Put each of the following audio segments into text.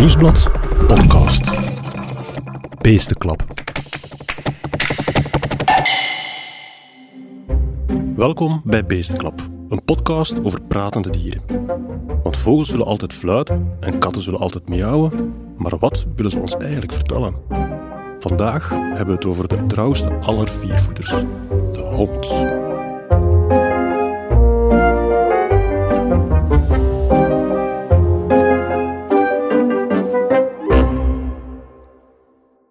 Nieuwsblad podcast. Beestenklap. Welkom bij Beestenklap, een podcast over pratende dieren. Want vogels zullen altijd fluiten en katten zullen altijd miauwen, maar wat willen ze ons eigenlijk vertellen? Vandaag hebben we het over de trouwste aller viervoeters, de hond.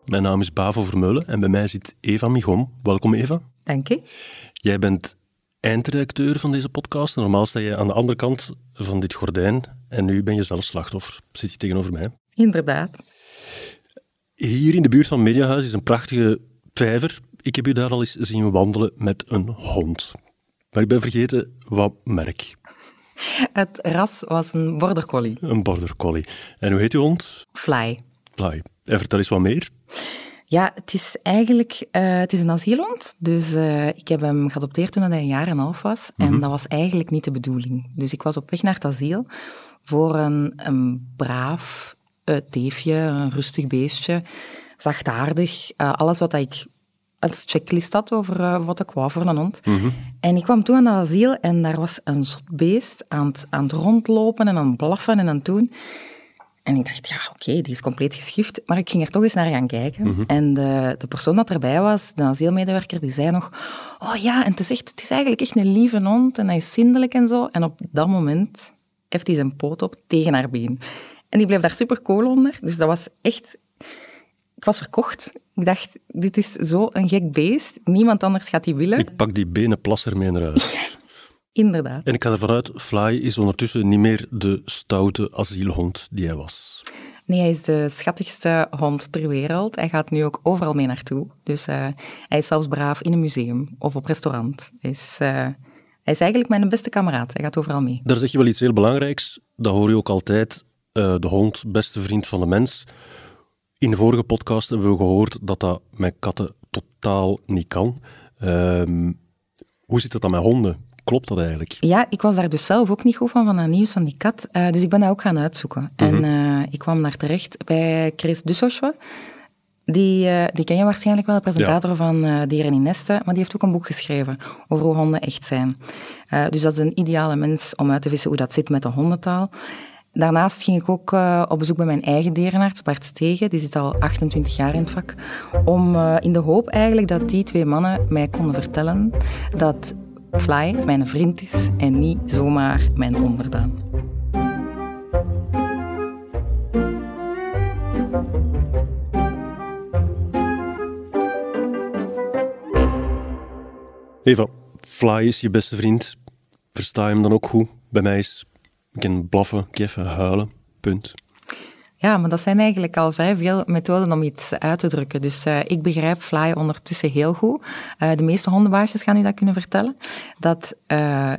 Mijn naam is Bavo Vermeulen en bij mij zit Eva Migom. Welkom Eva. Dank je. Jij bent eindredacteur van deze podcast. Normaal sta je aan de andere kant van dit gordijn en nu ben je zelf slachtoffer. Zit je tegenover mij. Inderdaad. Hier in de buurt van Mediahuis is een prachtige vijver. Ik heb u daar al eens zien wandelen met een hond. Maar ik ben vergeten wat merk. Het ras was een border collie. Een border collie. En hoe heet uw hond? Fly. Fly. En vertel eens wat meer. Ja, het is eigenlijk uh, het is een asielhond. Dus uh, ik heb hem geadopteerd toen hij een jaar en een half was. En Mhm. dat was eigenlijk niet de bedoeling. Dus ik was op weg naar het asiel voor een, een braaf uh, teefje, een rustig beestje, zachtaardig. Alles wat ik als checklist had over wat ik wou voor een hond. Mhm. En ik kwam toe aan dat asiel en daar was een zot beest aan het, aan het rondlopen en aan het blaffen en aan het doen. En ik dacht, ja, oké, okay, die is compleet geschift. Maar ik ging er toch eens naar gaan kijken. Mhm. En de, de persoon dat erbij was, de asielmedewerker, die zei nog... Oh ja, en het is, echt, het is eigenlijk echt een lieve hond en hij is zindelijk en zo. En op dat moment heeft hij zijn poot op tegen haar been. En die bleef daar super cool onder. Dus dat was echt... Ik was verkocht. Ik dacht, dit is zo een gek beest. Niemand anders gaat die willen. Ik pak die benen plasser mee naar huis. Inderdaad. En ik ga ervan uit, Fly is ondertussen niet meer de stoute asielhond die hij was. Nee, hij is de schattigste hond ter wereld. Hij gaat nu ook overal mee naartoe. Dus uh, hij is zelfs braaf in een museum of op restaurant. Hij is, uh, hij is eigenlijk mijn beste kameraad. Hij gaat overal mee. Daar zeg je wel iets heel belangrijks. Dat hoor je ook altijd. Uh, de hond, beste vriend van de mens. In de vorige podcast hebben we gehoord dat dat met katten totaal niet kan. Um, hoe zit het dan met honden? Klopt dat eigenlijk? Ja, ik was daar dus zelf ook niet goed van, van dat nieuws van die kat. Uh, dus ik ben dat ook gaan uitzoeken. Mm -hmm. En uh, ik kwam daar terecht bij Chris Dussochwe. Die, uh, die ken je waarschijnlijk wel, de presentator ja. van Dieren in Nesten. Maar die heeft ook een boek geschreven over hoe honden echt zijn. dus dat is een ideale mens om uit te vissen hoe dat zit met de hondentaal. Daarnaast ging ik ook uh, op bezoek bij mijn eigen dierenarts, Bart Stegen. Die zit al 28 jaar in het vak. Om uh, in de hoop eigenlijk dat die twee mannen mij konden vertellen dat Fly mijn vriend is en niet zomaar mijn onderdaan. Eva, Fly is je beste vriend. Versta je hem dan ook goed? Bij mij is ik kan blaffen, keffen, huilen, punt. Ja, maar dat zijn eigenlijk al vrij veel methoden om iets uit te drukken. Dus uh, ik begrijp Fly ondertussen heel goed. Uh, de meeste hondenbaasjes gaan u dat kunnen vertellen. Dat uh,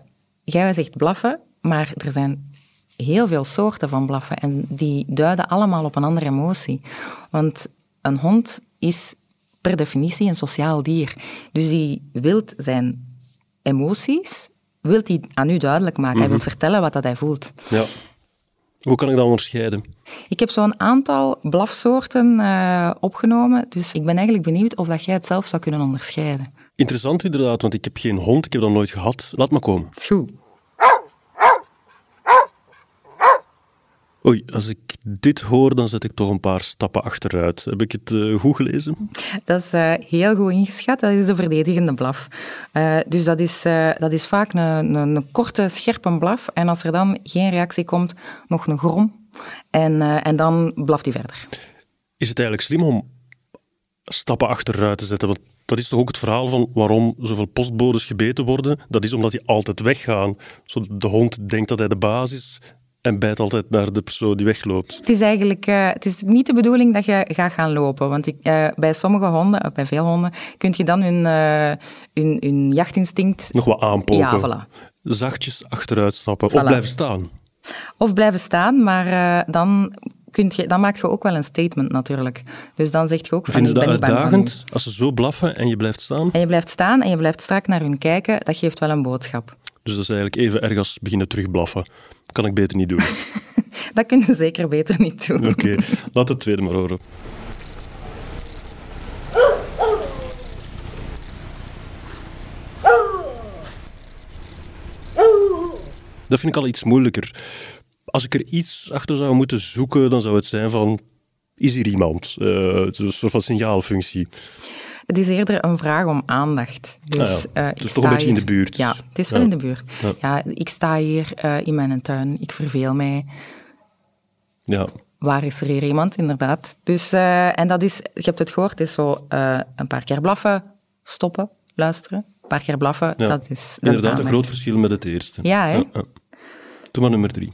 jij zegt blaffen, maar er zijn heel veel soorten van blaffen. En die duiden allemaal op een andere emotie. Want een hond is per definitie een sociaal dier. Dus die wil zijn emoties wil hij aan u duidelijk maken. Mm -hmm. Hij wil vertellen wat dat hij voelt. Ja. Hoe kan ik dat onderscheiden? Ik heb zo'n aantal blafsoorten uh, opgenomen, dus ik ben eigenlijk benieuwd of dat jij het zelf zou kunnen onderscheiden. Interessant inderdaad, want ik heb geen hond, ik heb dat nooit gehad. Laat me komen. Goed. Oei, als ik dit hoor, dan zet ik toch een paar stappen achteruit. Heb ik het uh, goed gelezen? Dat is uh, heel goed ingeschat. Dat is de verdedigende blaf. Uh, dus dat is, dat is vaak een, een, een, korte, scherpe blaf. En als er dan geen reactie komt, nog een grom. En, en dan blaft hij verder. Is het eigenlijk slim om stappen achteruit te zetten? Want dat is toch ook het verhaal van waarom zoveel postbodes gebeten worden? Dat is omdat die altijd weggaan. Zodat de hond denkt dat hij de baas is en bijt altijd naar de persoon die wegloopt. Het is eigenlijk uh, het is niet de bedoeling dat je gaat gaan lopen. Want ik, uh, bij sommige honden, bij veel honden, kun je dan hun, uh, hun, hun jachtinstinct... Nog wat aanpoken. Ja, voilà. Zachtjes achteruit stappen. Voilà. Of blijven staan. Of blijven staan, maar dan, kunt je, dan maak je ook wel een statement natuurlijk. Dus dan zeg je ook van, Vinden ze ik ben dat uitdagend, van als ze zo blaffen en je blijft staan? En je blijft staan en je blijft strak naar hun kijken, dat geeft wel een boodschap. Dus dat is eigenlijk even erg als beginnen terugblaffen. Kan ik beter niet doen. Dat kun je zeker beter niet doen. Oké, laat het tweede maar horen. Dat vind ik al iets moeilijker. Als ik er iets achter zou moeten zoeken, dan zou het zijn van... Is hier iemand? Uh, een soort van signaalfunctie. Het is eerder een vraag om aandacht. Dus, ah ja. uh, dus toch een beetje in de buurt. Ja, het is wel in de buurt. Ja. ja. ik sta hier uh, in mijn tuin, ik verveel mij. Ja. Waar is er hier iemand, inderdaad? Dus, uh, en dat is, je hebt het gehoord, het is zo een paar keer blaffen, stoppen, luisteren. Een paar keer blaffen, ja. dat is... Inderdaad, een groot verschil met het eerste. Ja, hè? Doe maar nummer drie.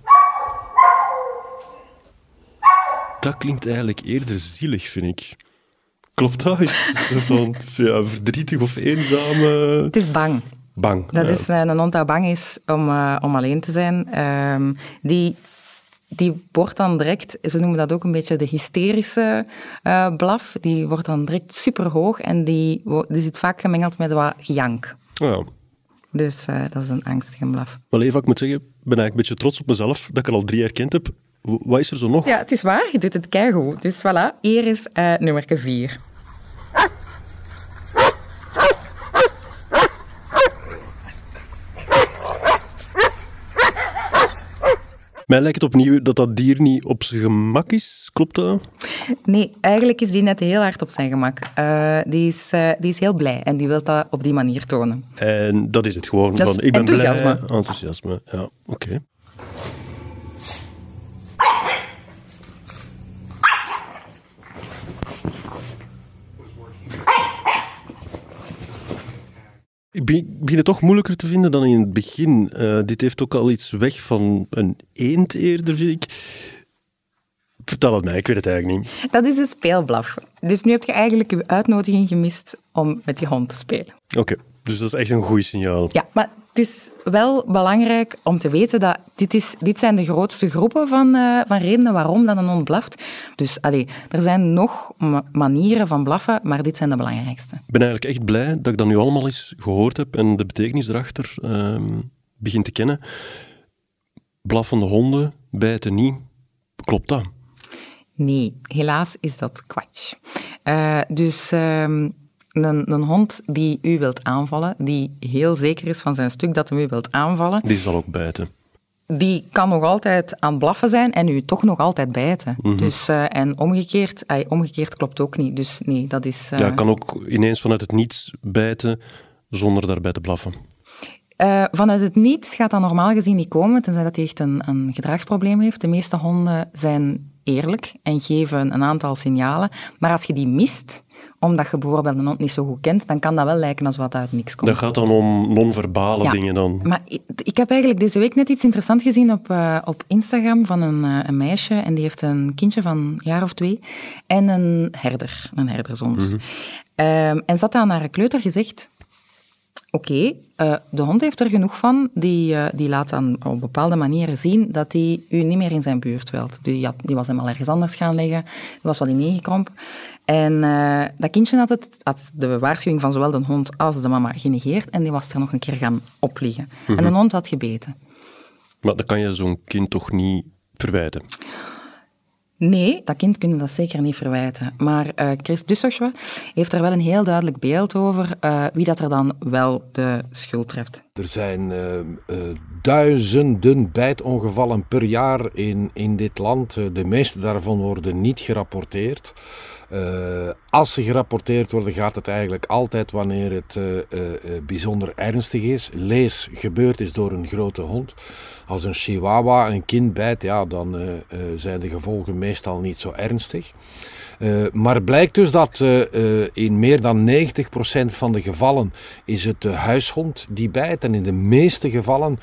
Dat klinkt eigenlijk eerder zielig, vind ik. Klopt dat? Is het van ja, verdrietig of eenzaam? Het is bang. Bang. Dat ja. is een hond dat bang is om, uh, om alleen te zijn. Um, die, die wordt dan direct, ze noemen dat ook een beetje de hysterische uh, blaf, die wordt dan direct superhoog en die, die zit vaak gemengeld met wat gejank. Ja. Dus dat is een angstige blaf. Wel even, ik moet zeggen, ik ben eigenlijk een beetje trots op mezelf dat ik er al drie herkend heb. Wat is er zo nog? Ja, het is waar. Je doet het keigoed. Dus voilà, hier is uh, nummer 4. Mij lijkt het opnieuw dat dat dier niet op zijn gemak is. Klopt dat? Nee, eigenlijk is die net heel hard op zijn gemak. Uh, die, is, uh, die is heel blij en die wil dat op die manier tonen. En dat is het gewoon. Dat van, ik ben enthousiasme. blij. Enthousiasme. Ja, oké. Okay. Ik begin het toch moeilijker te vinden dan in het begin. Uh, dit heeft ook al iets weg van een eend eerder, vind ik. Vertel het mij, ik weet het eigenlijk niet. Dat is een speelblaf. Dus nu heb je eigenlijk je uitnodiging gemist om met je hond te spelen. Oké, okay, dus dat is echt een goed signaal. Ja, maar het is wel belangrijk om te weten dat dit, is, dit zijn de grootste groepen van, uh, van redenen waarom dat een hond blaft. Dus allee, er zijn nog manieren van blaffen, maar dit zijn de belangrijkste. Ik ben eigenlijk echt blij dat ik dat nu allemaal eens gehoord heb en de betekenis erachter uh, begin te kennen. Blaffende honden bijten niet. Klopt dat? Nee, helaas is dat kwatsch. Uh, dus... Uh, een, een, hond die u wilt aanvallen, die heel zeker is van zijn stuk dat hem u wilt aanvallen. Die zal ook bijten. Die kan nog altijd aan het blaffen zijn en u toch nog altijd bijten. Mhm. Dus, uh, en omgekeerd, ay, omgekeerd klopt ook niet. Dus nee, dat is... Uh, ja, kan ook ineens vanuit het niets bijten zonder daarbij te blaffen. Uh, vanuit het niets gaat dat normaal gezien niet komen, tenzij dat hij echt een, een gedragsprobleem heeft. De meeste honden zijn eerlijk en geven een aantal signalen. Maar als je die mist, omdat je bijvoorbeeld een hond niet zo goed kent, dan kan dat wel lijken als wat uit niks komt. Dat gaat dan om non-verbale ja, dingen dan? Maar ik, ik, heb eigenlijk deze week net iets interessants gezien op, uh, op Instagram van een, uh, een, meisje en die heeft een kindje van een jaar of twee en een herder, een herdershond. Mm -hmm. um, en zat aan haar kleuter gezegd, oké, okay, uh, de hond heeft er genoeg van, die, uh, die laat dan op bepaalde manieren zien dat hij u niet meer in zijn buurt wilt. Die, had, die was hem al ergens anders gaan liggen, die was wat ineengekrompen. En uh, dat kindje had, het, had de waarschuwing van zowel de hond als de mama genegeerd en die was er nog een keer gaan opliggen. Mm Mhm. -hmm. En de hond had gebeten. Maar dan kan je zo'n kind toch niet verwijten? Nee, dat kind kunnen dat zeker niet verwijten. Maar uh, Chris Dussochwe heeft er wel een heel duidelijk beeld over uh, wie dat er dan wel de schuld treft. Er zijn uh, duizenden bijtongevallen per jaar in, in dit land. de meeste daarvan worden niet gerapporteerd. Uh, als ze gerapporteerd worden, gaat het eigenlijk altijd wanneer het uh, uh, bijzonder ernstig is. Lees gebeurd is door een grote hond. Als een chihuahua een kind bijt, ja, dan zijn de gevolgen meestal niet zo ernstig. Uh, maar blijkt dus dat uh, uh, in meer dan 90% van de gevallen is het de huishond die bijt. En in de meeste gevallen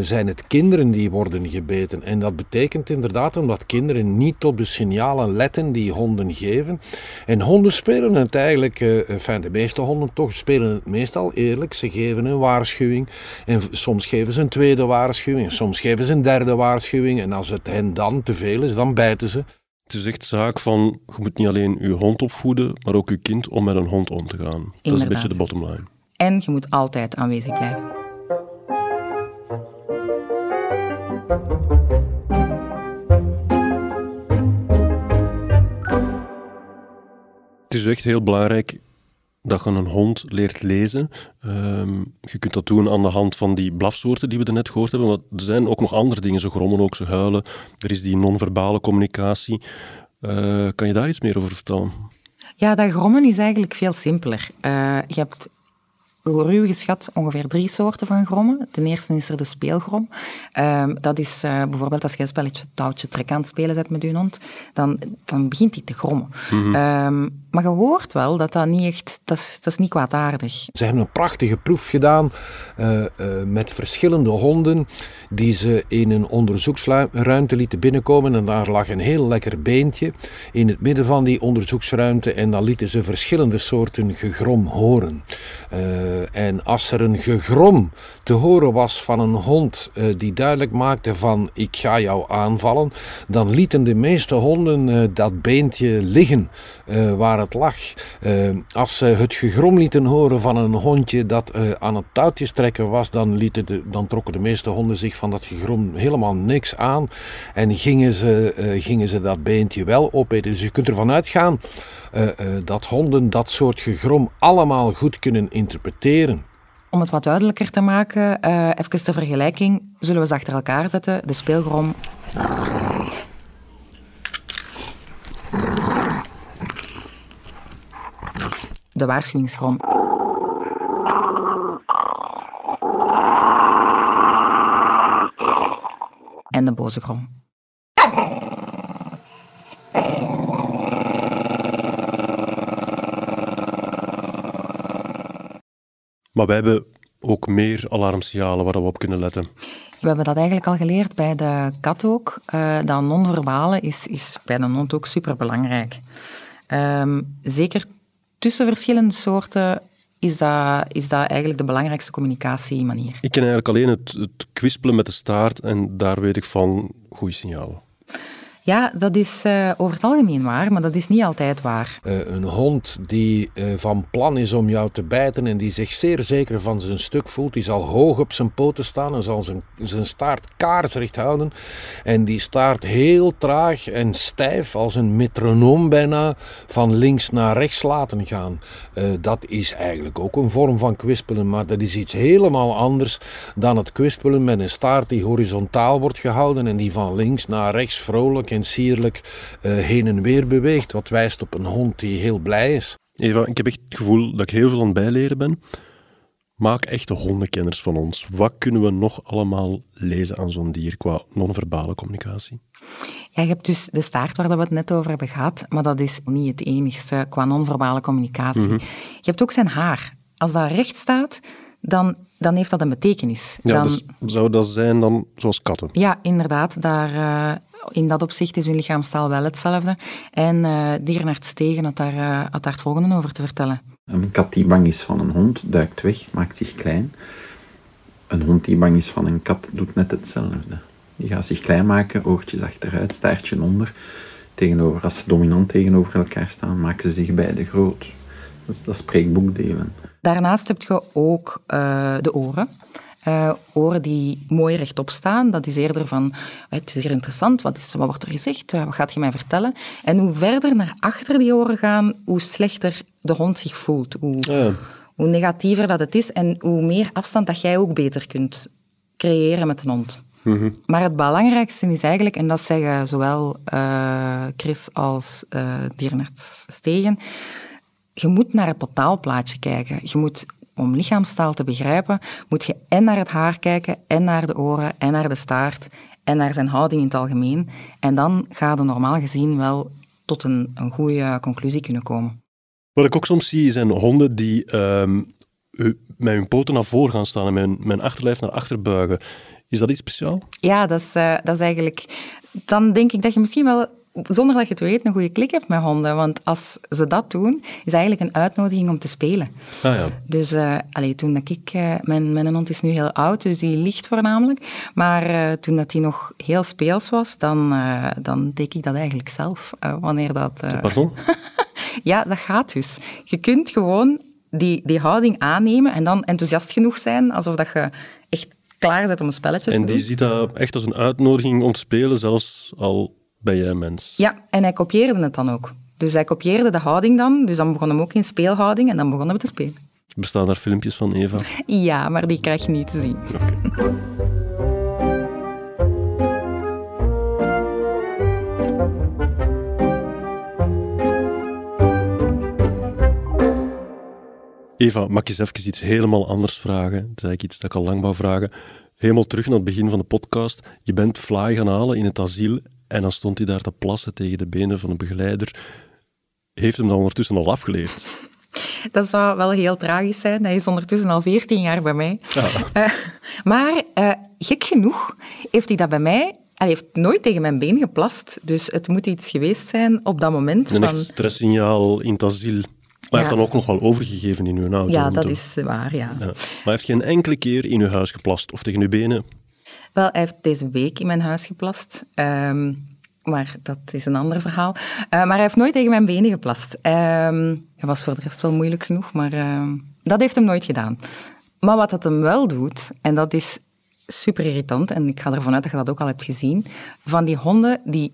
zijn het kinderen die worden gebeten. En dat betekent inderdaad omdat kinderen niet op de signalen letten die honden geven. En honden spelen het eigenlijk, de meeste honden toch, spelen het meestal eerlijk. Ze geven een waarschuwing en soms geven ze een tweede waarschuwing. Soms geven ze een derde waarschuwing. En als het hen dan te veel is, dan bijten ze. Het is echt zaak van, je moet niet alleen je hond opvoeden, maar ook je kind om met een hond om te gaan. Dat is een beetje de bottom line. En je moet altijd aanwezig blijven. Het is echt heel belangrijk dat je een hond leert lezen. Ehm, je kunt dat doen aan de hand van die blafsoorten die we net gehoord hebben, maar er zijn ook nog andere dingen. Ze grommen ook, ze huilen. Er is die non-verbale communicatie. Uh, kan je daar iets meer over vertellen? Ja, dat grommen is eigenlijk veel simpeler. Uh, je hebt ruw geschat ongeveer drie soorten van grommen. Ten eerste is er de speelgrom. Um, dat is uh, bijvoorbeeld als je een spelletje touwtje trek aan het spelen bent met je hond, dan, dan begint hij te grommen. Mm -hmm. um, maar je hoort wel dat dat niet echt, dat is, dat is niet kwaadaardig. Ze hebben een prachtige proef gedaan uh, uh, met verschillende honden die ze in een onderzoeksruimte lieten binnenkomen en daar lag een heel lekker beentje in het midden van die onderzoeksruimte en dan lieten ze verschillende soorten gegrom horen. Uh, en als er een gegrom te horen was van een hond die duidelijk maakte van ik ga jou aanvallen, dan lieten de meeste honden dat beentje liggen waar het lag. Uh, als ze het gegrom lieten horen van een hondje dat uh, aan het touwtjes trekken was, dan, lieten de, dan trokken de meeste honden zich van dat gegrom helemaal niks aan. En gingen ze, uh, gingen ze dat beentje wel opeten. Dus je kunt ervan uitgaan dat honden dat soort gegrom allemaal goed kunnen interpreteren. Om het wat duidelijker te maken, even de vergelijking, zullen we ze achter elkaar zetten. De speelgrom de waarschuwingsgrom. En de boze grom. Maar wij hebben ook meer alarmsignalen waar we op kunnen letten. We hebben dat eigenlijk al geleerd bij de kat ook. Uh, dat non-verbale is, is bij de hond ook superbelangrijk. Um, zeker tussen verschillende soorten is dat, is dat eigenlijk de belangrijkste communicatiemanier. Ik ken eigenlijk alleen het, het kwispelen met de staart en daar weet ik van goede signalen. Ja, dat is uh, over het algemeen waar, maar dat is niet altijd waar. Uh, een hond die uh, van plan is om jou te bijten en die zich zeer zeker van zijn stuk voelt, die zal hoog op zijn poten staan en zal zijn, zijn staart kaarsrecht houden. En die staart heel traag en stijf als een metronoom bijna van links naar rechts laten gaan. dat is eigenlijk ook een vorm van kwispelen, maar dat is iets helemaal anders dan het kwispelen met een staart die horizontaal wordt gehouden en die van links naar rechts vrolijk en sierlijk uh, heen en weer beweegt, wat wijst op een hond die heel blij is. Eva, ik heb echt het gevoel dat ik heel veel aan het bijleren ben. Maak echte hondenkenners van ons. Wat kunnen we nog allemaal lezen aan zo'n dier qua non-verbale communicatie? Ja, je hebt dus de staart waar we het net over hebben gehad, maar dat is niet het enigste qua non-verbale communicatie. Mm -hmm. Je hebt ook zijn haar. Als dat recht staat, dan, dan heeft dat een betekenis. Ja, dan... dus zou dat zijn dan zoals katten? Ja, inderdaad. Daar, uh, in dat opzicht is hun lichaamstaal wel hetzelfde. En uh, Dierenarts Stegen had daar, uh, had daar het volgende over te vertellen. Een kat die bang is van een hond duikt weg, maakt zich klein. Een hond die bang is van een kat doet net hetzelfde. Die gaat zich klein maken, oortjes achteruit, staartje onder. Tegenover, als ze dominant tegenover elkaar staan, maken ze zich beide groot. Dat is, dat is spreekboekdelen. Daarnaast heb je ook uh, de oren. Uh, oren die mooi rechtop staan. Dat is eerder van, het is hier interessant, wat, is, wat wordt er gezegd, uh, wat gaat je mij vertellen? En hoe verder naar achter die oren gaan, hoe slechter de hond zich voelt. Hoe, ja. hoe negatiever dat het is en hoe meer afstand dat jij ook beter kunt creëren met een hond. Mm -hmm. Maar het belangrijkste is eigenlijk, en dat zeggen zowel uh, Chris als dierenarts Stegen, je moet naar het totaalplaatje kijken. Je moet, om lichaamstaal te begrijpen, moet je en naar het haar kijken, en naar de oren, en naar de staart, en naar zijn houding in het algemeen. En dan ga je normaal gezien wel tot een, een goede conclusie kunnen komen. Wat ik ook soms zie, zijn honden die um, met hun poten naar voren gaan staan en met hun, met hun achterlijf naar achter buigen. Is dat iets speciaals? Ja, dat is, uh, dat is eigenlijk... Dan denk ik dat je misschien wel zonder dat je het weet, een goede klik hebt met honden. Want als ze dat doen, is eigenlijk een uitnodiging om te spelen. Ah, ja. Dus uh, allee, toen dat ik... Uh, mijn, mijn hond is nu heel oud, dus die ligt voornamelijk. Maar uh, toen dat hij nog heel speels was, dan, dan deed ik dat eigenlijk zelf. wanneer dat... Pardon? ja, dat gaat dus. Je kunt gewoon die, die houding aannemen en dan enthousiast genoeg zijn, alsof dat je echt klaar bent om een spelletje en te doen. En die ziet dat echt als een uitnodiging om te spelen, zelfs al ben jij mens. Ja, en hij kopieerde het dan ook. Dus hij kopieerde de houding dan. Dus dan begon hem ook in speelhouding en dan begonnen we te spelen. Bestaan er filmpjes van Eva? Ja, maar die krijg je niet te zien. Eva, mag ik eens even iets helemaal anders vragen? Dat is eigenlijk iets dat ik al lang wou vragen. Helemaal terug naar het begin van de podcast. Je bent Fly gaan halen in het asiel en dan stond hij daar te plassen tegen de benen van een begeleider. Heeft hem dan ondertussen al afgeleerd? Dat zou wel heel tragisch zijn. Hij is ondertussen al 14 jaar bij mij. Uh, maar uh, gek genoeg heeft hij dat bij mij hij heeft nooit tegen mijn been geplast. Dus het moet iets geweest zijn op dat moment. Een van... echt stresssignaal in het asiel. Maar hij heeft dan ook nog wel overgegeven in uw auto. Ja, dat is waar, ja. ja. Maar hij heeft geen enkele keer in uw huis geplast of tegen uw benen? Wel, hij heeft deze week in mijn huis geplast. Um, maar dat is een ander verhaal. Uh, maar hij heeft nooit tegen mijn benen geplast. Um, was voor de rest wel moeilijk genoeg, maar uh, dat heeft hem nooit gedaan. Maar wat dat hem wel doet, en dat is super irritant, en ik ga ervan uit dat je dat ook al hebt gezien, van die honden die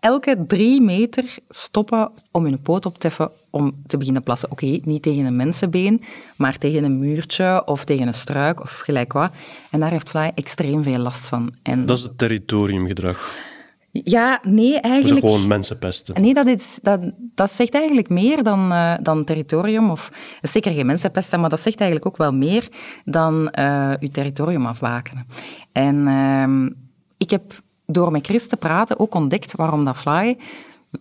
elke drie meter stoppen om hun poot op te heffen om te beginnen plassen. Oké, okay, niet tegen een mensenbeen, maar tegen een muurtje of tegen een struik of gelijk wat. En daar heeft Fly extreem veel last van. En dat is het territoriumgedrag. Ja, nee, eigenlijk... Dus gewoon mensen pesten. Nee, dat, is, dat, dat zegt eigenlijk meer dan, uh, dan territorium. Of, zeker geen mensen pesten, maar dat zegt eigenlijk ook wel meer dan uh, uw territorium afbakenen. En uh, ik heb door met Chris te praten ook ontdekt waarom dat Fly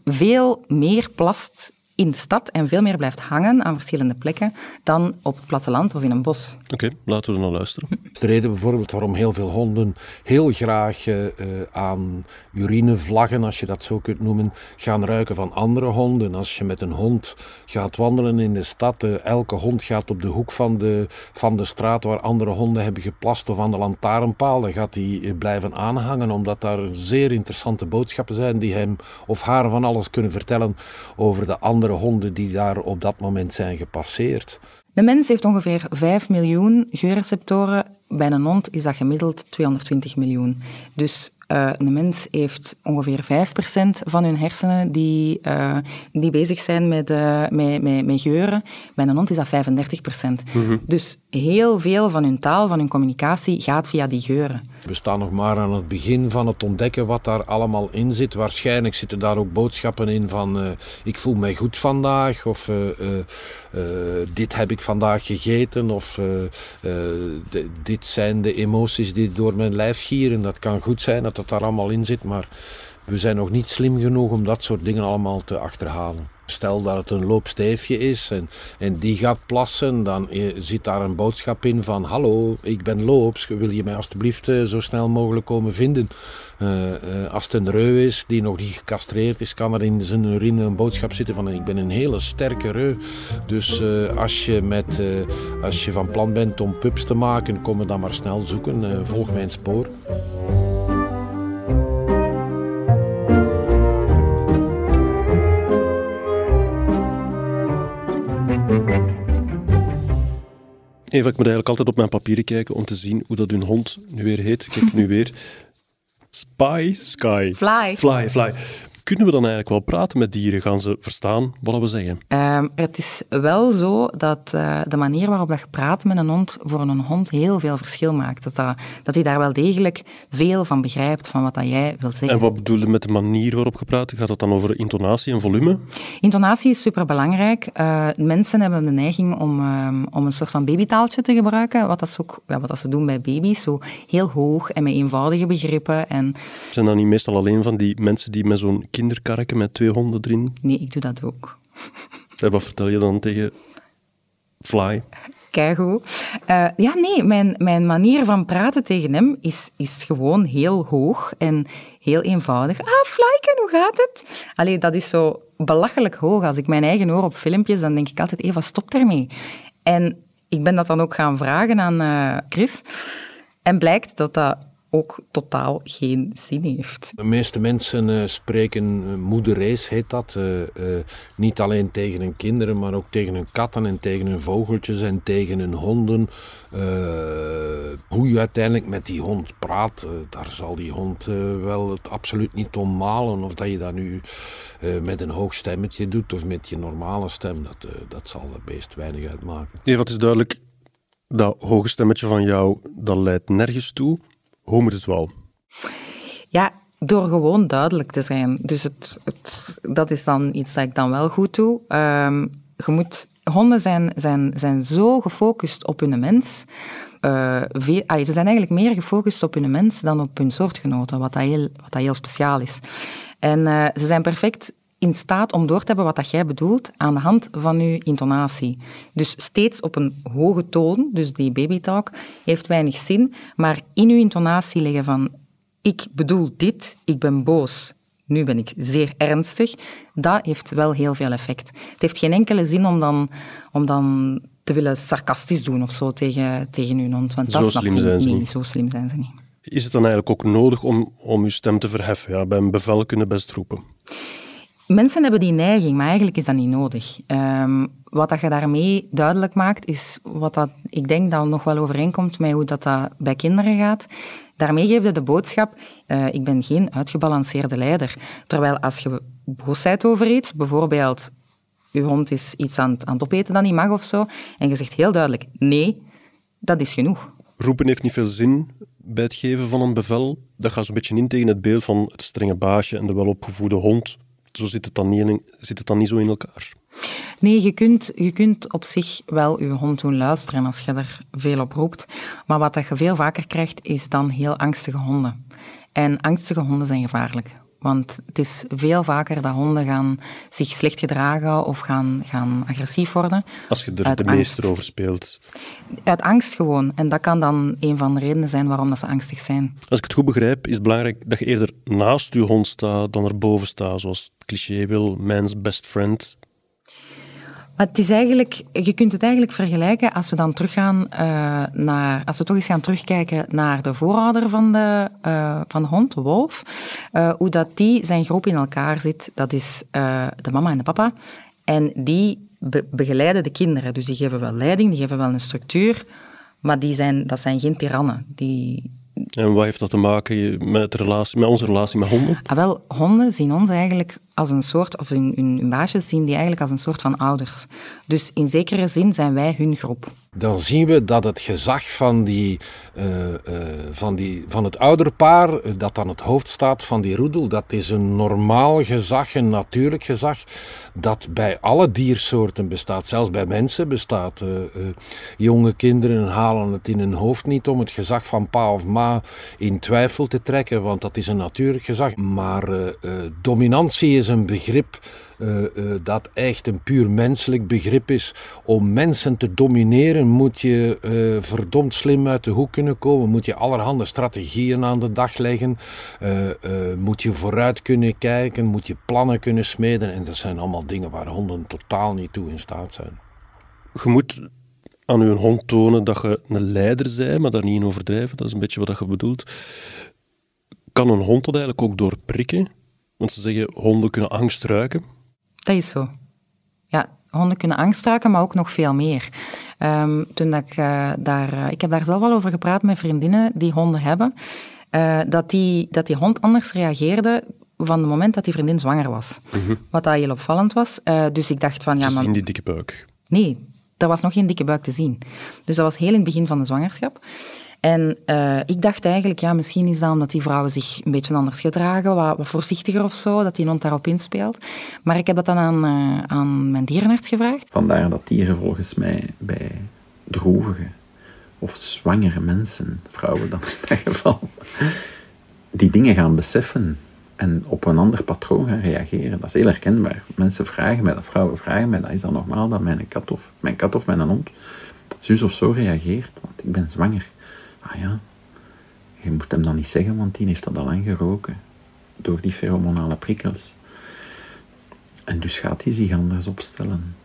veel meer plast in de stad en veel meer blijft hangen aan verschillende plekken dan op het platteland of in een bos. Oké, okay, laten we naar luisteren. Dat is de reden bijvoorbeeld waarom heel veel honden heel graag uh, aan urinevlaggen, als je dat zo kunt noemen, gaan ruiken van andere honden. Als je met een hond gaat wandelen in de stad, uh, elke hond gaat op de hoek van de, van de straat waar andere honden hebben geplast of aan de lantaarnpaal, dan gaat hij blijven aanhangen, omdat daar zeer interessante boodschappen zijn die hem of haar van alles kunnen vertellen over de andere honden die daar op dat moment zijn gepasseerd. De mens heeft ongeveer 5 miljoen geurreceptoren. Bij een hond is dat gemiddeld 220 miljoen. Dus uh, een mens heeft ongeveer 5% van hun hersenen die, uh, die bezig zijn met, uh, met, met, met, geuren. Bij een hond is dat 35%. Mm-hmm. Dus heel veel van hun taal, van hun communicatie, gaat via die geuren. We staan nog maar aan het begin van het ontdekken wat daar allemaal in zit. Waarschijnlijk zitten daar ook boodschappen in van ik voel mij goed vandaag of dit heb ik vandaag gegeten of dit zijn de emoties die door mijn lijf gieren. Dat kan goed zijn dat dat daar allemaal in zit, maar we zijn nog niet slim genoeg om dat soort dingen allemaal te achterhalen. Stel dat het een loopsteefje is en, en die gaat plassen, dan zit daar een boodschap in van hallo, ik ben loops, wil je mij alstublieft uh, zo snel mogelijk komen vinden? Uh, als het een reu is die nog niet gecastreerd is, kan er in zijn urine een boodschap zitten van ik ben een hele sterke reu. Dus als, je met, als je van plan bent om pups te maken, kom dan maar snel zoeken, volg mijn spoor. Eva, ik moet eigenlijk altijd op mijn papieren kijken om te zien hoe dat hun hond nu weer heet. Kijk, nu weer. Spy Sky. Fly. Fly, fly. Kunnen we dan eigenlijk wel praten met dieren? Gaan ze verstaan wat we zeggen? Um, het is wel zo dat uh, de manier waarop dat je praat met een hond voor een hond heel veel verschil maakt. Dat, dat, dat hij daar wel degelijk veel van begrijpt, van wat dat jij wil zeggen. En wat bedoel je met de manier waarop je praat? Gaat het dan over intonatie en volume? Intonatie is superbelangrijk. Uh, mensen hebben de neiging om, um, om een soort van babytaaltje te gebruiken, wat, dat ze, ook, ja, wat dat ze doen bij baby's. Zo heel hoog en met eenvoudige begrippen. En... Zijn dan niet meestal alleen van die mensen die met zo'n kinderkarken met twee honden erin? Nee, ik doe dat ook. En wat vertel je dan tegen Fly? Keigoed. Uh, ja, nee, mijn, mijn manier van praten tegen hem is, is gewoon heel hoog en heel eenvoudig. Ah, Flyken, hoe gaat het? Allee, dat is zo belachelijk hoog. Als ik mijn eigen hoor op filmpjes, dan denk ik altijd, Eva, stop daarmee. En ik ben dat dan ook gaan vragen aan uh, Chris. En blijkt dat dat ook totaal geen zin heeft. De meeste mensen uh, spreken uh, moederrace, heet dat. Uh, niet alleen tegen hun kinderen, maar ook tegen hun katten en tegen hun vogeltjes en tegen hun honden. hoe je uiteindelijk met die hond praat, daar zal die hond wel het absoluut niet om malen. Of dat je dat nu met een hoog stemmetje doet of met je normale stem, dat, dat zal er beest weinig uitmaken. Nee, wat is duidelijk, dat hoge stemmetje van jou, dat leidt nergens toe. Hoe moet het wel? Ja, door gewoon duidelijk te zijn. Dus het, het, dat is dan iets dat ik dan wel goed doe. Um, je moet, honden zijn, zijn, zijn zo gefocust op hun mens. Veel, ah, ze zijn eigenlijk meer gefocust op hun mens dan op hun soortgenoten, wat dat heel, wat dat heel speciaal is. En uh, ze zijn perfect in staat om door te hebben wat dat jij bedoelt aan de hand van je intonatie. Dus steeds op een hoge toon, dus die babytalk, heeft weinig zin, maar in je intonatie leggen van ik bedoel dit, ik ben boos, nu ben ik zeer ernstig, dat heeft wel heel veel effect. Het heeft geen enkele zin om dan, om dan te willen sarcastisch doen of zo tegen, tegen uw hond, want zo dat slim zijn ze niet. niet. Zo slim zijn ze niet. Is het dan eigenlijk ook nodig om, om uw stem te verheffen? Ja, bij een bevel kunnen best roepen. Mensen hebben die neiging, maar eigenlijk is dat niet nodig. Um, wat dat je daarmee duidelijk maakt, is wat dat, ik denk dat nog wel overeenkomt met hoe dat, dat bij kinderen gaat. Daarmee geef je de boodschap, uh, ik ben geen uitgebalanceerde leider. Terwijl als je boos bent over iets, bijvoorbeeld je hond is iets aan het, aan het opeten dat niet mag of zo, en je zegt heel duidelijk nee, dat is genoeg. Roepen heeft niet veel zin bij het geven van een bevel. Dat gaat zo'n beetje in tegen het beeld van het strenge baasje en de welopgevoede hond zo zit het dan niet, zit het dan niet zo in elkaar. Nee, je kunt, je kunt op zich wel je hond doen luisteren als je er veel op roept. Maar wat je veel vaker krijgt, is dan heel angstige honden. En angstige honden zijn gevaarlijk. Want het is veel vaker dat honden gaan zich slecht gedragen of gaan, gaan agressief worden. Als je er de meester over speelt. Uit angst gewoon. En dat kan dan een van de redenen zijn waarom dat ze angstig zijn. Als ik het goed begrijp, is het belangrijk dat je eerder naast je hond staat dan erboven staat. Zoals het cliché wil, man's best friend. Maar het is eigenlijk, je kunt het eigenlijk vergelijken als we dan teruggaan uh, naar, als we toch eens gaan terugkijken naar de voorouder van de, uh, van de hond, de wolf. Uh, hoe dat die zijn groep in elkaar zit, dat is de mama en de papa. En die be begeleiden de kinderen. Dus die geven wel leiding, die geven wel een structuur. Maar die zijn, dat zijn geen tirannen. Die, en wat heeft dat te maken met, de relatie, met onze relatie met honden? Ah, wel, honden zien ons eigenlijk als een soort, of hun, hun, baasjes zien die eigenlijk als een soort van ouders. Dus in zekere zin zijn wij hun groep dan zien we dat het gezag van, die, uh, uh, van, die, van het ouderpaar, uh, dat aan het hoofd staat van die roedel, dat is een normaal gezag, een natuurlijk gezag, dat bij alle diersoorten bestaat. Zelfs bij mensen bestaat. jonge kinderen halen het in hun hoofd niet om het gezag van pa of ma in twijfel te trekken, want dat is een natuurlijk gezag. Maar dominantie is een begrip uh, uh, dat echt een puur menselijk begrip is. Om mensen te domineren moet je uh, verdomd slim uit de hoek kunnen komen. Moet je allerhande strategieën aan de dag leggen. moet je vooruit kunnen kijken. Moet je plannen kunnen smeden. En dat zijn allemaal dingen waar honden totaal niet toe in staat zijn. Je moet aan je hond tonen dat je een leider bent, maar daar niet in overdrijven. Dat is een beetje wat je bedoelt. Kan een hond dat eigenlijk ook doorprikken? Want ze zeggen, honden kunnen angst ruiken. Dat is zo. Ja, honden kunnen angst ruiken, maar ook nog veel meer. Um, toen dat ik, uh, daar, uh, ik heb daar zelf al over gepraat met vriendinnen die honden hebben, uh, dat, die, dat die hond anders reageerde van het moment dat die vriendin zwanger was. -hmm. Wat dat heel opvallend was. dus ik dacht van... Ja, maar... in die dikke buik? Nee, er was nog geen dikke buik te zien. Dus dat was heel in het begin van de zwangerschap. En uh, ik dacht eigenlijk, ja, misschien is dat omdat die vrouwen zich een beetje anders gedragen, wat, wat voorzichtiger of zo, dat die hond daarop inspeelt. Maar ik heb dat dan aan, uh, aan mijn dierenarts gevraagd. Vandaar dat dieren volgens mij bij droevige of zwangere mensen, vrouwen dan in dat geval, die dingen gaan beseffen en op een ander patroon gaan reageren. Dat is heel herkenbaar. Mensen vragen mij dat, vrouwen vragen mij dat, is dat normaal dat mijn kat of mijn, kat of mijn hond zus of zo reageert, want ik ben zwanger. Ah ja, je moet hem dan niet zeggen, want die heeft dat al lang geroken. Door die pheromonale prikkels. En dus gaat hij zich anders opstellen.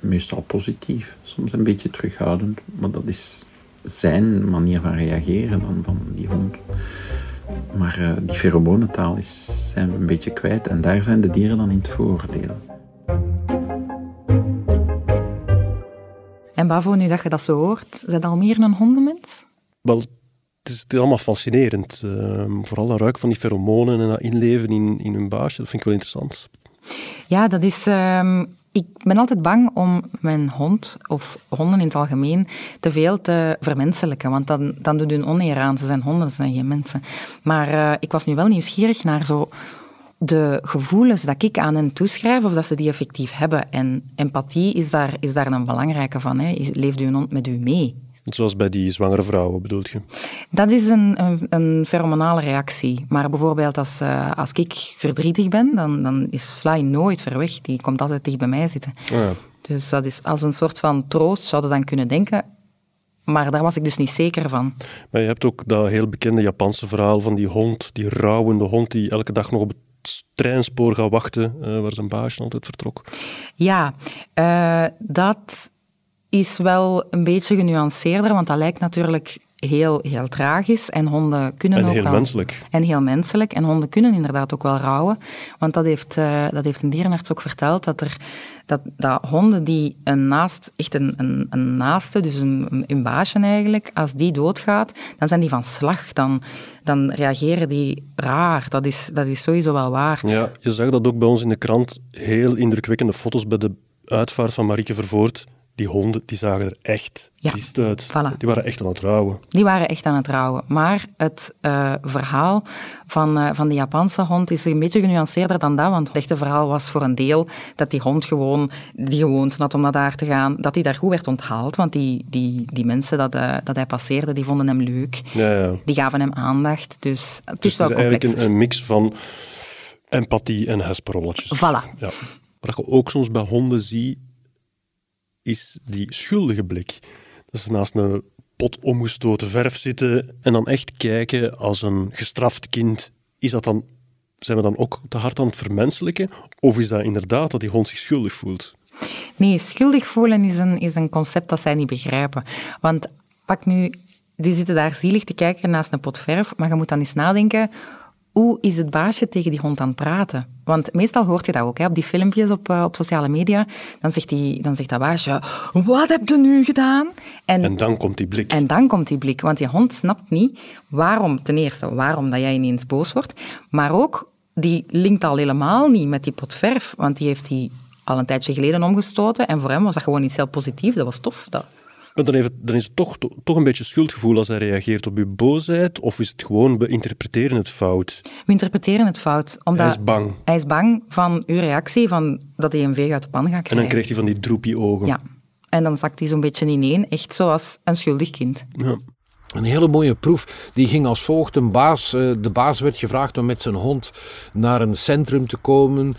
Meestal positief, soms een beetje terughoudend, maar dat is zijn manier van reageren dan van die hond. Maar uh, die pheromonentaal is, zijn we een beetje kwijt en daar zijn de dieren dan in het voordeel. En Bavo, nu dat je dat zo hoort, zijn al meer een hondenmens? Wel, het is, allemaal fascinerend. Uh, vooral dat ruik van die pheromonen en dat inleven in, in hun baasje, dat vind ik wel interessant. Ja, dat is... Uh, ik ben altijd bang om mijn hond, of honden in het algemeen, te veel te vermenselijken. Want dan, dan doet hun oneer aan. Ze zijn honden, ze zijn geen mensen. Maar uh, ik was nu wel nieuwsgierig naar zo de gevoelens dat ik aan hen toeschrijf, of dat ze die effectief hebben. En empathie is daar, is daar een belangrijke van. Hè. Leeft uw hond met u mee? Zoals bij die zwangere vrouwen, bedoelt je? Dat is een, een, een pheromonale reactie. Maar bijvoorbeeld als, uh, als ik verdrietig ben, dan, dan is Fly nooit ver weg. Die komt altijd dicht bij mij zitten. Oh ja. Dus dat is als een soort van troost, zouden dan kunnen denken. Maar daar was ik dus niet zeker van. Maar je hebt ook dat heel bekende Japanse verhaal van die hond, die rouwende hond die elke dag nog op het treinspoor gaat wachten, uh, waar zijn baasje altijd vertrok. Ja, uh, dat is wel een beetje genuanceerder, want dat lijkt natuurlijk heel, heel tragisch. En honden kunnen en ook heel wel... menselijk. En heel menselijk. En honden kunnen inderdaad ook wel rouwen. Want dat heeft, uh, dat heeft een dierenarts ook verteld, dat, er, dat, dat honden die een naast, echt een, een, een naaste, dus een, een baasje eigenlijk, als die doodgaat, dan zijn die van slag. Dan, dan reageren die raar. Dat is, dat is sowieso wel waar. Ja, je zag dat ook bij ons in de krant. Heel indrukwekkende foto's bij de uitvaart van Marieke Vervoort die honden die zagen er echt ja, triest uit. Voilà. Die waren echt aan het rouwen. Die waren echt aan het rouwen. Maar het uh, verhaal van, uh, van de Japanse hond is een beetje genuanceerder dan dat. Want het echte verhaal was voor een deel dat die hond gewoon, die gewoonte had om naar daar te gaan, dat hij daar goed werd onthaald. Want die, die, die mensen dat, uh, dat hij passeerde, die vonden hem leuk. Ja, ja. Die gaven hem aandacht. Dus het dus is wel het is eigenlijk een, een, mix van empathie en hesperolletjes. Voilà. Ja. Wat je ook soms bij honden ziet, is die schuldige blik. Dat ze naast een pot omgestoten verf zitten en dan echt kijken als een gestraft kind. Is dat dan, zijn we dan ook te hard aan het vermenselijken? Of is dat inderdaad dat die hond zich schuldig voelt? Nee, schuldig voelen is een, is een concept dat zij niet begrijpen. Want pak nu, die zitten daar zielig te kijken naast een pot verf, maar je moet dan eens nadenken, hoe is het baasje tegen die hond aan het praten? Want meestal hoort je dat ook, hè, op die filmpjes op, uh, op sociale media. Dan zegt, die, dan zegt dat baasje, wat heb je nu gedaan? En, en, dan komt die blik. En dan komt die blik, want die hond snapt niet waarom, ten eerste, waarom dat jij ineens boos wordt, maar ook, die linkt al helemaal niet met die pot verf, want die heeft die al een tijdje geleden omgestoten en voor hem was dat gewoon iets heel positiefs, dat was tof. Dat, maar dan, heeft, dan is het toch, toch een beetje schuldgevoel als hij reageert op uw boosheid? Of is het gewoon, we interpreteren het fout? We interpreteren het fout. Omdat hij is bang. Hij is bang van uw reactie, van dat hij een veeg uit de pan gaat krijgen. En dan krijgt hij van die droepie ogen. Ja. En dan zakt hij zo'n beetje ineen, echt zoals een schuldig kind. Ja. Een hele mooie proef. Die ging als volgt. Een baas, de baas werd gevraagd om met zijn hond naar een centrum te komen.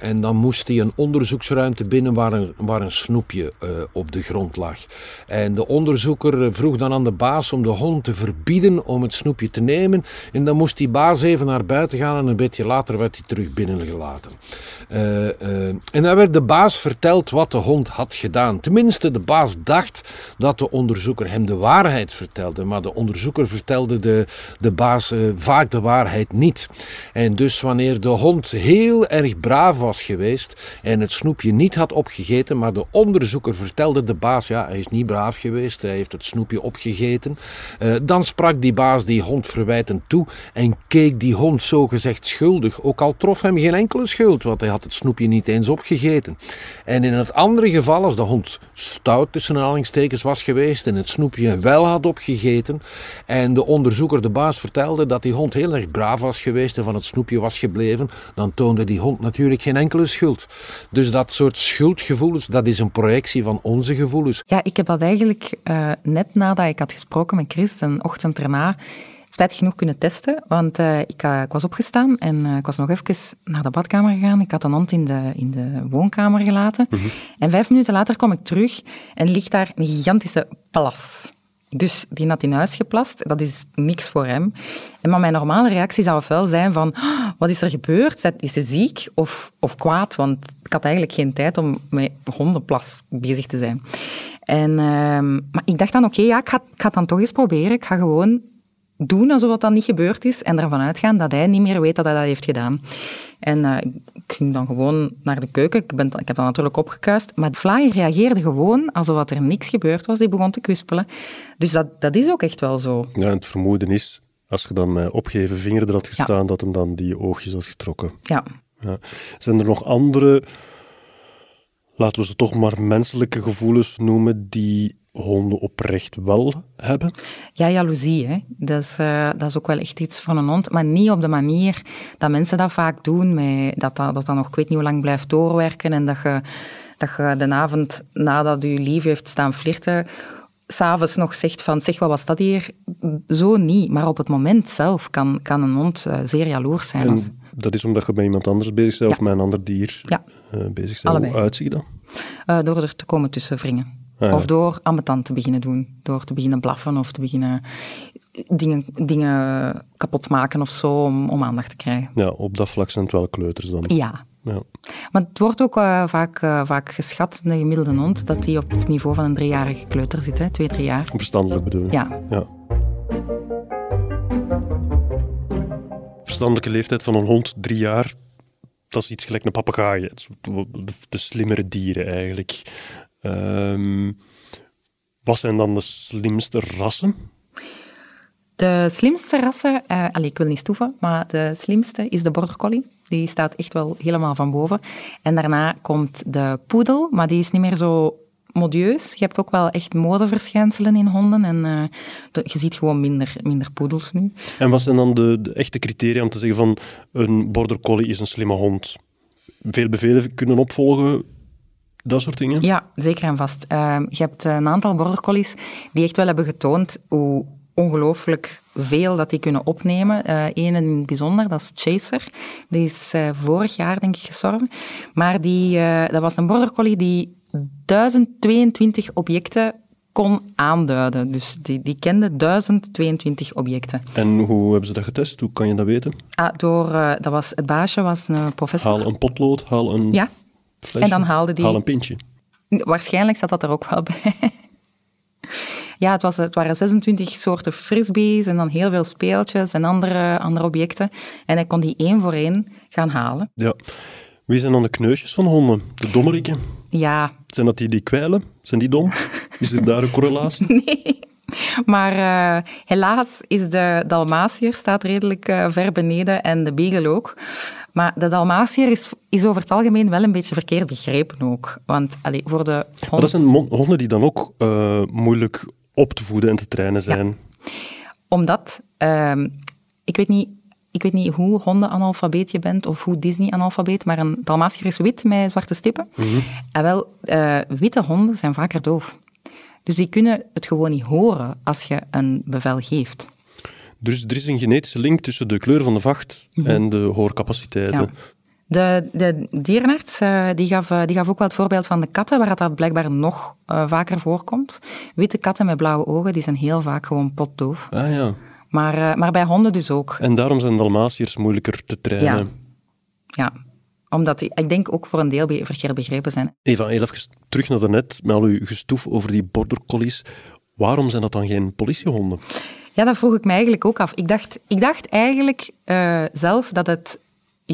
En dan moest hij een onderzoeksruimte binnen waar een, waar een snoepje op de grond lag. En de onderzoeker vroeg dan aan de baas om de hond te verbieden om het snoepje te nemen. En dan moest die baas even naar buiten gaan en een beetje later werd hij terug binnengelaten. En dan werd de baas verteld wat de hond had gedaan. Tenminste, de baas dacht dat de onderzoeker hem de waarheid vertelde. Maar de onderzoeker vertelde de, de baas uh, vaak de waarheid niet. En dus wanneer de hond heel erg braaf was geweest en het snoepje niet had opgegeten, maar de onderzoeker vertelde de baas, ja, hij is niet braaf geweest, hij heeft het snoepje opgegeten, dan sprak die baas die hond verwijtend toe en keek die hond zogezegd schuldig, ook al trof hem geen enkele schuld, want hij had het snoepje niet eens opgegeten. En in het andere geval, als de hond stout tussen aanhalingstekens was geweest en het snoepje wel had opgegeten en de onderzoeker, de baas, vertelde dat die hond heel erg braaf was geweest en van het snoepje was gebleven, dan toonde die hond natuurlijk geen enkele schuld. Dus dat soort schuldgevoelens, dat is een projectie van onze gevoelens. Ja, ik heb dat eigenlijk uh, net nadat ik had gesproken met Chris, een ochtend erna, spijtig genoeg kunnen testen, want uh, ik, uh, ik, was opgestaan en uh, ik was nog even naar de badkamer gegaan. Ik had een hond in de, in de woonkamer gelaten. Mm -hmm. En vijf minuten later kom ik terug en ligt daar een gigantische plas. Dus die had in huis geplast, dat is niks voor hem. En maar mijn normale reactie zou ofwel zijn van, oh, wat is er gebeurd? Is ze ziek of, of kwaad? Want ik had eigenlijk geen tijd om met hondenplas bezig te zijn. En, maar ik dacht dan, oké, ja, ik ga, ik ga het dan toch eens proberen. Ik ga gewoon doen alsof dat niet gebeurd is en ervan uitgaan dat hij niet meer weet dat hij dat heeft gedaan. En uh, ik ging dan gewoon naar de keuken. Ik, ben, ik heb dat natuurlijk opgekuist. Maar Fly reageerde gewoon alsof er niks gebeurd was. Die begon te kwispelen. Dus dat, dat is ook echt wel zo. Ja, het vermoeden is, als je dan met opgeven vinger er had gestaan, dat hem dan die oogjes had getrokken. Ja. ja. Zijn er nog andere, laten we ze toch maar menselijke gevoelens noemen, die honden oprecht wel hebben? Ja, jaloezie. Hè. Dat, is, uh, dat is ook wel echt iets van een hond. Maar niet op de manier dat mensen dat vaak doen. Met, dat, dat, dat dan nog ik weet niet hoe lang blijft doorwerken. En dat je, dat je de avond nadat je lief heeft staan flirten s'avonds nog zegt van, zeg, wat was dat hier? Zo niet. Maar op het moment zelf kan, kan een hond uh, zeer jaloers zijn. Dat is omdat je bij iemand anders bezig bent ja. of met een ander dier ja. uh, bezig bent. Hoe uitziet dat? Uh, door er te komen tussen wringen. Ah, ja. Of door ambetant te beginnen doen. Door te beginnen blaffen of te beginnen dingen, dingen kapot maken of zo om, om aandacht te krijgen. Ja, op dat vlak zijn het wel kleuters dan. Ja. ja. Maar het wordt ook uh, vaak, uh, vaak geschat, de gemiddelde hond, dat die op het niveau van een driejarige kleuter zit. Hè? Twee, drie jaar. Verstandelijk bedoel je? Ja. ja. Verstandelijke leeftijd van een hond, drie jaar, dat is iets gelijk een papegaai. De slimmere dieren eigenlijk. Um, wat zijn dan de slimste rassen? De slimste rassen, uh, allez, ik wil niet stoeven, maar de slimste is de Border Collie. Die staat echt wel helemaal van boven. En daarna komt de poedel, maar die is niet meer zo modieus. Je hebt ook wel echt modeverschijnselen in honden en uh, je ziet gewoon minder, minder poedels nu. En wat zijn dan de, de echte criteria om te zeggen van een Border Collie is een slimme hond? Veel bevelen kunnen opvolgen, dat soort dingen? Ja, zeker en vast. Uh, je hebt een aantal border collies die echt wel hebben getoond hoe ongelooflijk veel dat die kunnen opnemen. Uh, Eén in het bijzonder, dat is Chaser. Die is uh, vorig jaar, denk ik, gestorven. Maar die, uh, dat was een border collie die 1022 objecten kon aanduiden. Dus die, die kende 1022 objecten. En hoe hebben ze dat getest? Hoe kan je dat weten? Ah, door, dat was, het baasje was een professor. Haal een potlood, haal een... Ja, Flesje. En dan haalde die... Haal een pintje. Waarschijnlijk zat dat er ook wel bij. ja, het, was, het waren 26 soorten frisbees en dan heel veel speeltjes en andere, andere objecten. En hij kon die één voor één gaan halen. Ja. Wie zijn dan de kneusjes van honden? De dommeriken? Ja. Zijn dat die die kwijlen? Zijn die dom? Is er daar een correlatie? Nee. Maar uh, helaas is de Dalmatier staat redelijk uh, ver beneden en de Beagle ook. Maar de Dalmatier is, is over het algemeen wel een beetje verkeerd begrepen ook. Want allee, voor de hond... Maar dat zijn honden die dan ook uh, moeilijk op te voeden en te trainen zijn. Ja. Omdat, ik weet niet ik weet niet hoe honden-analfabeet je bent of hoe Disney-analfabeet, maar een Dalmatier is wit met zwarte stippen. Mm -hmm. En wel, uh, witte honden zijn vaker doof. Dus die kunnen het gewoon niet horen als je een bevel geeft. Dus er is een genetische link tussen de kleur van de vacht mm -hmm. en de hoorcapaciteiten. Ja. De, de dierenarts uh, die gaf, uh, die gaf ook wel het voorbeeld van de katten, waar dat blijkbaar nog uh, vaker voorkomt. Witte katten met blauwe ogen, die zijn heel vaak gewoon potdoof. Ah ja. Maar, maar bij honden dus ook. En daarom zijn Dalmatiërs moeilijker te trainen. Ja. ja. Omdat die, ik denk ook voor een deel verkeerd begrepen zijn. Eva, heel even terug naar daarnet, met al uw gestoef over die border collies. Waarom zijn dat dan geen politiehonden? Ja, dat vroeg ik me eigenlijk ook af. Ik dacht, ik dacht eigenlijk uh, zelf dat het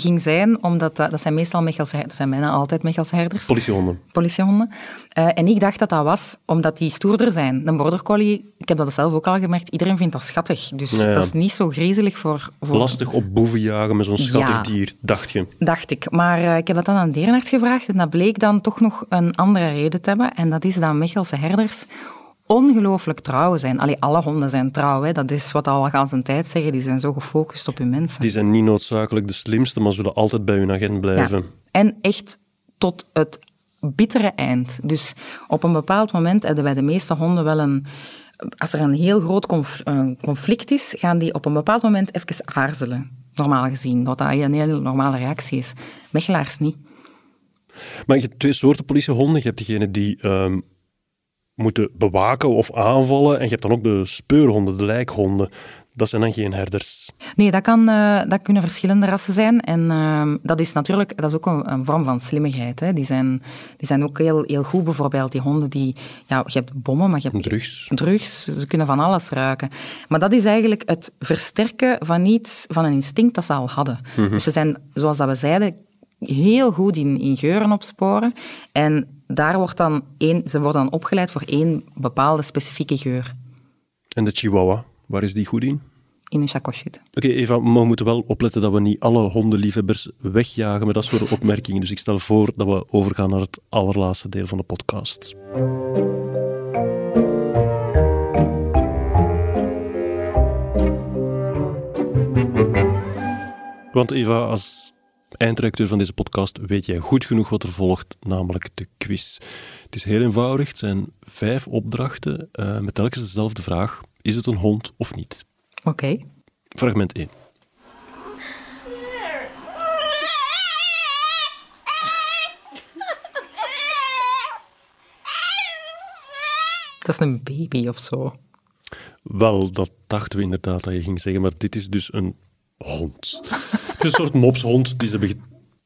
ging zijn, omdat dat, dat zijn meestal Mechelse dat zijn bijna altijd Mechelse herders. Politiehonden. Politiehonden. Uh, en ik dacht dat dat was omdat die stoerder zijn. Een border collie, ik heb dat zelf ook al gemerkt, iedereen vindt dat schattig. Dus ja, ja. dat is niet zo griezelig voor... voor... Lastig op boeven jagen met zo'n schattig Ja. dier, dacht je. Dacht ik. Maar uh, ik heb dat dan aan de dierenarts gevraagd en dat bleek dan toch nog een andere reden te hebben. En dat is dat Mechelse herders ongelooflijk trouw zijn. Allee, alle honden zijn trouw, hè. dat is wat al gaan zijn tijd zeggen. Die zijn zo gefocust op hun mensen. Die zijn niet noodzakelijk de slimste, maar zullen altijd bij hun agent blijven. Ja. En echt tot het bittere eind. Dus op een bepaald moment hebben bij de meeste honden wel een... Als er een heel groot een conflict is, gaan die op een bepaald moment even aarzelen. Normaal gezien, wat dat een heel normale reactie is. Mechelaars niet. Maar je hebt twee soorten politiehonden. Je hebt degene die um, moeten bewaken of aanvallen. En je hebt dan ook de speurhonden, de lijkhonden. Dat zijn dan geen herders. Nee, dat, kan, uh, dat kunnen verschillende rassen zijn. En uh, dat is natuurlijk dat is ook een, een vorm van slimmigheid. Hè. Die, zijn, die zijn ook heel, heel goed, bijvoorbeeld die honden die... Ja, je hebt bommen, maar je hebt... Drugs. Drugs, ze kunnen van alles ruiken. Maar dat is eigenlijk het versterken van iets, van een instinct dat ze al hadden. Mm -hmm. Dus ze zijn, zoals dat we zeiden, heel goed in, in geuren opsporen. En daar wordt dan één, ze worden dan opgeleid voor één bepaalde specifieke geur. En de chihuahua, waar is die goed in? In een chacoshit. Oké, okay, Eva, maar we moeten wel opletten dat we niet alle hondenliefhebbers wegjagen met dat soort opmerkingen. Dus ik stel voor dat we overgaan naar het allerlaatste deel van de podcast. Want Eva, als eindredacteur van deze podcast weet jij goed genoeg wat er volgt, namelijk de quiz. Het is heel eenvoudig, het zijn vijf opdrachten uh, met telkens dezelfde vraag. Is het een hond of niet? Oké. Okay. Fragment 1. Dat is een baby of zo. Wel, dat dachten we inderdaad dat je ging zeggen, maar dit is dus een hond. het is een soort mopshond die ze hebben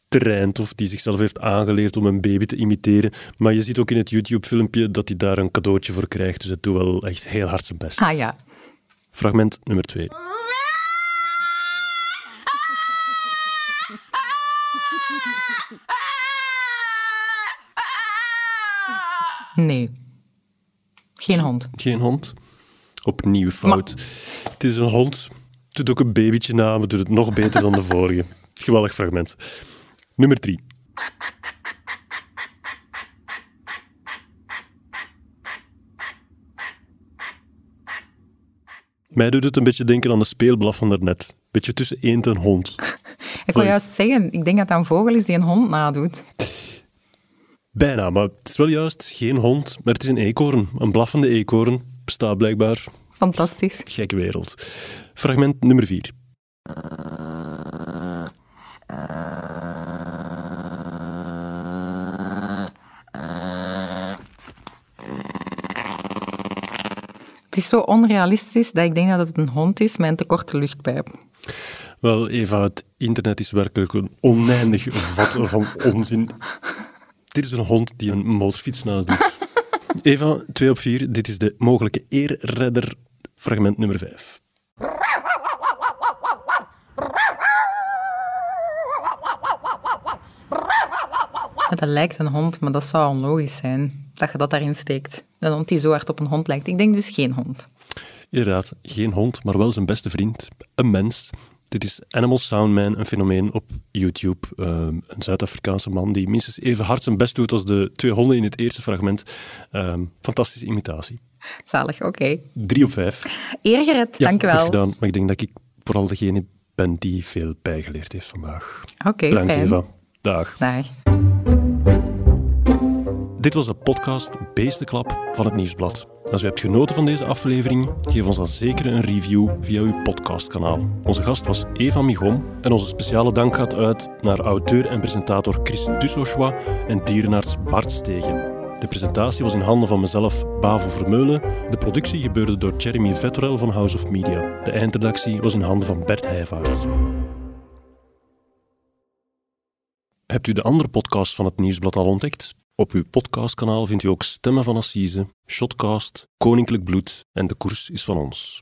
getraind of die zichzelf heeft aangeleerd om een baby te imiteren. Maar je ziet ook in het YouTube-filmpje dat hij daar een cadeautje voor krijgt. Dus het doet wel echt heel hard zijn best. Ah ja. Fragment nummer 2. Nee. Geen hond. Geen hond. Opnieuw fout. Maar... Het is een hond. Doet ook een babytje na, maar doet het nog beter dan de vorige. Geweldig fragment. Nummer 3. Mij doet het een beetje denken aan de speelblaf van daarnet. Beetje tussen eend en hond. ik wil juist zeggen, ik denk dat dat een vogel is die een hond nadoet. Bijna, maar het is wel juist geen hond, maar het is een eekhoorn. Een blaffende eekhoorn bestaat blijkbaar. Fantastisch. Gekke wereld. Fragment nummer 4. Het is zo onrealistisch dat ik denk dat het een hond is met een te korte luchtpijp. Wel, Eva, het internet is werkelijk een oneindig vat van onzin. Dit is een hond die een motorfiets nadoet. Eva, 2 op 4. Dit is de mogelijke eerredder, fragment nummer 5. Dat lijkt een hond, maar dat zou onlogisch zijn dat je dat daarin steekt. Een hond die zo hard op een hond lijkt. Ik denk dus geen hond. Inderdaad, geen hond, maar wel zijn beste vriend, een mens. Dit is Animal Soundman, een fenomeen op YouTube. Um, een Zuid-Afrikaanse man die minstens even hard zijn best doet als de twee honden in het eerste fragment. Um, fantastische imitatie. Zalig, oké. Okay. Drie op vijf. Eergered, ja, dank u wel. gedaan, maar ik denk dat ik vooral degene ben die veel bijgeleerd heeft vandaag. Oké, okay, Bedankt fijn. Eva. Dag. Dag. Dit was de podcast Beestenklap van het Nieuwsblad. Als u hebt genoten van deze aflevering, geef ons dan zeker een review via uw podcastkanaal. Onze gast was Eva Migom en onze speciale dank gaat uit naar auteur en presentator Chris Dussochois en dierenarts Bart Stegen. De presentatie was in handen van mezelf, Bavo Vermeulen. De productie gebeurde door Jeremy Vettorel van House of Media. De eindredactie was in handen van Bert Heijvaart. Hebt u de andere podcast van het Nieuwsblad al ontdekt? Op uw podcastkanaal vindt u ook Stemmen van Assise, Shotcast, Koninklijk Bloed en De Koers is van ons.